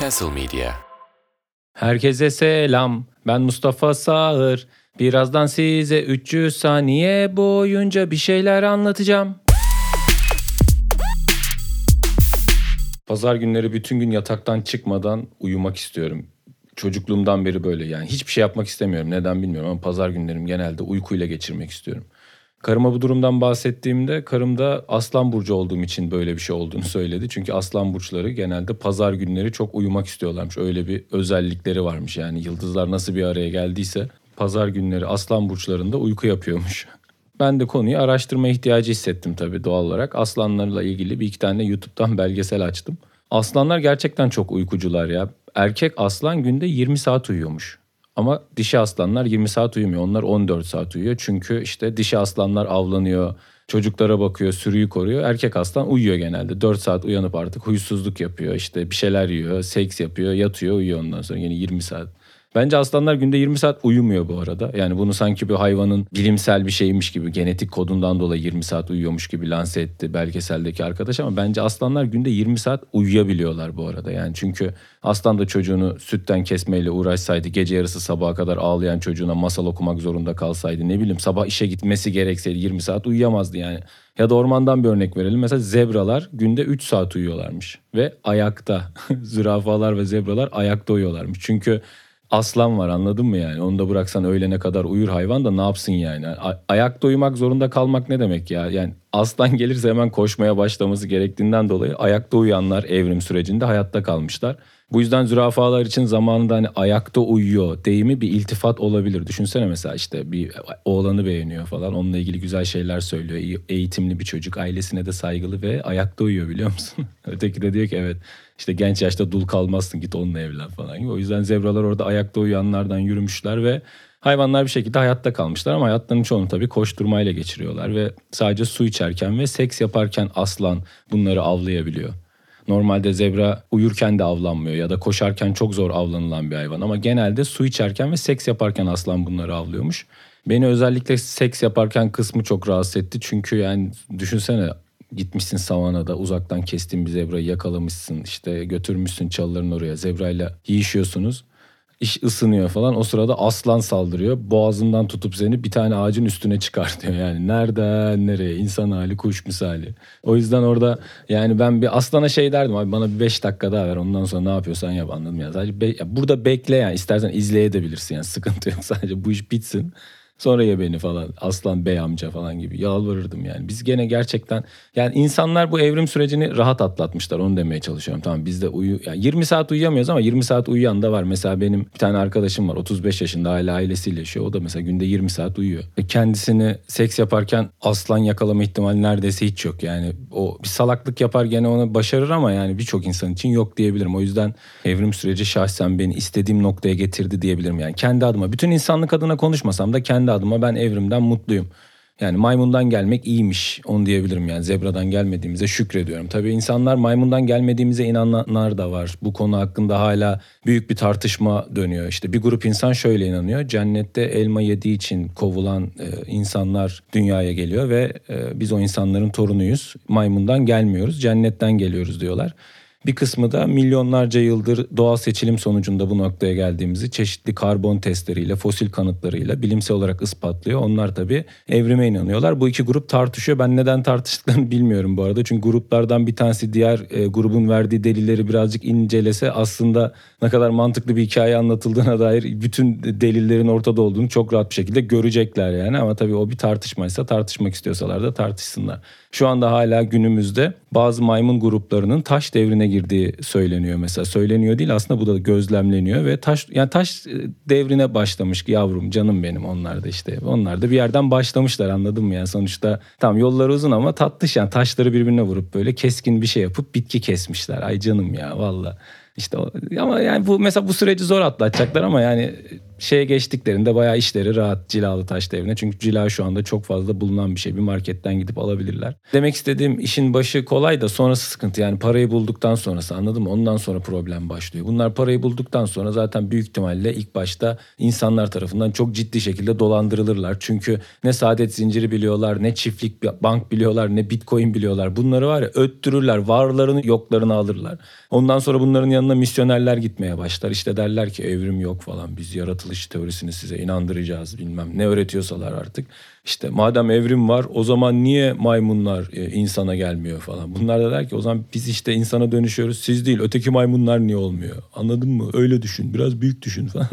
Castle Media. Herkese selam. Ben Mustafa Sağır. Birazdan size 300 saniye boyunca bir şeyler anlatacağım. Pazar günleri bütün gün yataktan çıkmadan uyumak istiyorum. Çocukluğumdan beri böyle yani hiçbir şey yapmak istemiyorum. Neden bilmiyorum ama pazar günlerim genelde uykuyla geçirmek istiyorum. Karıma bu durumdan bahsettiğimde karım da aslan burcu olduğum için böyle bir şey olduğunu söyledi. Çünkü aslan burçları genelde pazar günleri çok uyumak istiyorlarmış. Öyle bir özellikleri varmış yani yıldızlar nasıl bir araya geldiyse pazar günleri aslan burçlarında uyku yapıyormuş. Ben de konuyu araştırma ihtiyacı hissettim tabii doğal olarak. Aslanlarla ilgili bir iki tane YouTube'dan belgesel açtım. Aslanlar gerçekten çok uykucular ya. Erkek aslan günde 20 saat uyuyormuş. Ama dişi aslanlar 20 saat uyumuyor. Onlar 14 saat uyuyor. Çünkü işte dişi aslanlar avlanıyor, çocuklara bakıyor, sürüyü koruyor. Erkek aslan uyuyor genelde. 4 saat uyanıp artık huysuzluk yapıyor. İşte bir şeyler yiyor, seks yapıyor, yatıyor, uyuyor ondan sonra yine 20 saat. Bence aslanlar günde 20 saat uyumuyor bu arada. Yani bunu sanki bir hayvanın bilimsel bir şeymiş gibi, genetik kodundan dolayı 20 saat uyuyormuş gibi lanse etti belgeseldeki arkadaş ama bence aslanlar günde 20 saat uyuyabiliyorlar bu arada. Yani çünkü aslan da çocuğunu sütten kesmeyle uğraşsaydı, gece yarısı sabaha kadar ağlayan çocuğuna masal okumak zorunda kalsaydı, ne bileyim sabah işe gitmesi gerekseydi 20 saat uyuyamazdı yani. Ya da ormandan bir örnek verelim. Mesela zebralar günde 3 saat uyuyorlarmış ve ayakta. Zürafalar ve zebralar ayakta uyuyorlarmış. Çünkü aslan var anladın mı yani? Onu da bıraksan öğlene kadar uyur hayvan da ne yapsın yani? A- ayakta uyumak zorunda kalmak ne demek ya? Yani aslan gelirse hemen koşmaya başlaması gerektiğinden dolayı ayakta uyanlar evrim sürecinde hayatta kalmışlar. Bu yüzden zürafalar için zamanında hani ayakta uyuyor deyimi bir iltifat olabilir. Düşünsene mesela işte bir oğlanı beğeniyor falan. Onunla ilgili güzel şeyler söylüyor. Eğitimli bir çocuk, ailesine de saygılı ve ayakta uyuyor biliyor musun? Öteki de diyor ki evet işte genç yaşta dul kalmazsın git onunla evlen falan gibi. O yüzden zebralar orada ayakta uyuyanlardan yürümüşler ve hayvanlar bir şekilde hayatta kalmışlar ama hayatlarının çoğunu tabii koşturmayla geçiriyorlar ve sadece su içerken ve seks yaparken aslan bunları avlayabiliyor. Normalde zebra uyurken de avlanmıyor ya da koşarken çok zor avlanılan bir hayvan ama genelde su içerken ve seks yaparken aslan bunları avlıyormuş. Beni özellikle seks yaparken kısmı çok rahatsız etti. Çünkü yani düşünsene gitmişsin savanada uzaktan kestiğin bir zebrayı yakalamışsın işte götürmüşsün çalıların oraya zebrayla yiyişiyorsunuz. İş ısınıyor falan. O sırada aslan saldırıyor. Boğazından tutup seni bir tane ağacın üstüne çıkartıyor. Yani nereden nereye? insan hali kuş misali. O yüzden orada yani ben bir aslana şey derdim abi bana bir 5 dakika daha ver. Ondan sonra ne yapıyorsan yap anladım ya. Sadece be- ya burada bekle yani istersen izleyebilirsin yani sıkıntı yok. Sadece bu iş bitsin. Sonra ya beni falan aslan bey amca falan gibi yalvarırdım yani. Biz gene gerçekten yani insanlar bu evrim sürecini rahat atlatmışlar onu demeye çalışıyorum. Tamam biz de uyu yani 20 saat uyuyamıyoruz ama 20 saat uyuyan da var. Mesela benim bir tane arkadaşım var 35 yaşında hala ailesiyle yaşıyor. O da mesela günde 20 saat uyuyor. Ve kendisini seks yaparken aslan yakalama ihtimali neredeyse hiç yok. Yani o bir salaklık yapar gene onu başarır ama yani birçok insan için yok diyebilirim. O yüzden evrim süreci şahsen beni istediğim noktaya getirdi diyebilirim. Yani kendi adıma bütün insanlık adına konuşmasam da kendi adıma ben evrimden mutluyum. Yani maymundan gelmek iyiymiş onu diyebilirim yani zebradan gelmediğimize şükrediyorum. Tabii insanlar maymundan gelmediğimize inananlar da var. Bu konu hakkında hala büyük bir tartışma dönüyor. İşte bir grup insan şöyle inanıyor. Cennette elma yediği için kovulan e, insanlar dünyaya geliyor ve e, biz o insanların torunuyuz. Maymundan gelmiyoruz cennetten geliyoruz diyorlar. Bir kısmı da milyonlarca yıldır doğal seçilim sonucunda bu noktaya geldiğimizi çeşitli karbon testleriyle, fosil kanıtlarıyla bilimsel olarak ispatlıyor. Onlar tabii evrime inanıyorlar. Bu iki grup tartışıyor. Ben neden tartıştıklarını bilmiyorum bu arada. Çünkü gruplardan bir tanesi diğer e, grubun verdiği delilleri birazcık incelese aslında ne kadar mantıklı bir hikaye anlatıldığına dair bütün delillerin ortada olduğunu çok rahat bir şekilde görecekler yani. Ama tabii o bir tartışmaysa tartışmak istiyorsalar da tartışsınlar. Şu anda hala günümüzde bazı maymun gruplarının taş devrine girdiği söyleniyor mesela. Söyleniyor değil aslında bu da gözlemleniyor ve taş yani taş devrine başlamış yavrum canım benim onlar da işte. Onlar da bir yerden başlamışlar anladın mı yani sonuçta tam yolları uzun ama tatlış yani taşları birbirine vurup böyle keskin bir şey yapıp bitki kesmişler. Ay canım ya valla. İşte ama yani bu mesela bu süreci zor atlatacaklar ama yani şeye geçtiklerinde bayağı işleri rahat cilalı taş devrine. Çünkü cila şu anda çok fazla bulunan bir şey. Bir marketten gidip alabilirler. Demek istediğim işin başı kolay da sonrası sıkıntı. Yani parayı bulduktan sonrası anladın mı? Ondan sonra problem başlıyor. Bunlar parayı bulduktan sonra zaten büyük ihtimalle ilk başta insanlar tarafından çok ciddi şekilde dolandırılırlar. Çünkü ne saadet zinciri biliyorlar, ne çiftlik bank biliyorlar, ne bitcoin biliyorlar. Bunları var ya öttürürler, varlarını yoklarını alırlar. Ondan sonra bunların yanına misyonerler gitmeye başlar. İşte derler ki evrim yok falan biz yaratılış teorisini size inandıracağız bilmem ne öğretiyorsalar artık. İşte madem evrim var o zaman niye maymunlar e, insana gelmiyor falan. Bunlar da der ki o zaman biz işte insana dönüşüyoruz siz değil öteki maymunlar niye olmuyor anladın mı öyle düşün biraz büyük düşün falan.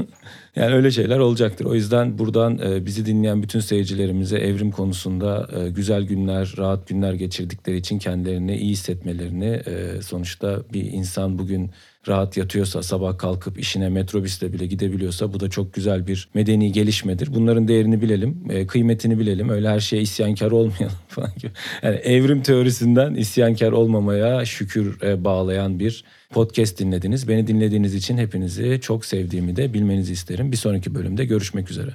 yani öyle şeyler olacaktır. O yüzden buradan e, bizi dinleyen bütün seyircilerimize evrim konusunda e, güzel günler rahat günler geçirdikleri için kendilerini iyi hissetmelerini sonuçta bir insan bugün rahat yatıyorsa sabah kalkıp işine metrobüsle bile gidebiliyorsa bu da çok güzel bir medeni gelişmedir. Bunların değerini bilelim, e, kıymetini bilelim. Öyle her şeye isyankar olmayalım falan gibi. Yani evrim teorisinden isyankar olmamaya şükür e, bağlayan bir podcast dinlediniz. Beni dinlediğiniz için hepinizi çok sevdiğimi de bilmenizi isterim. Bir sonraki bölümde görüşmek üzere.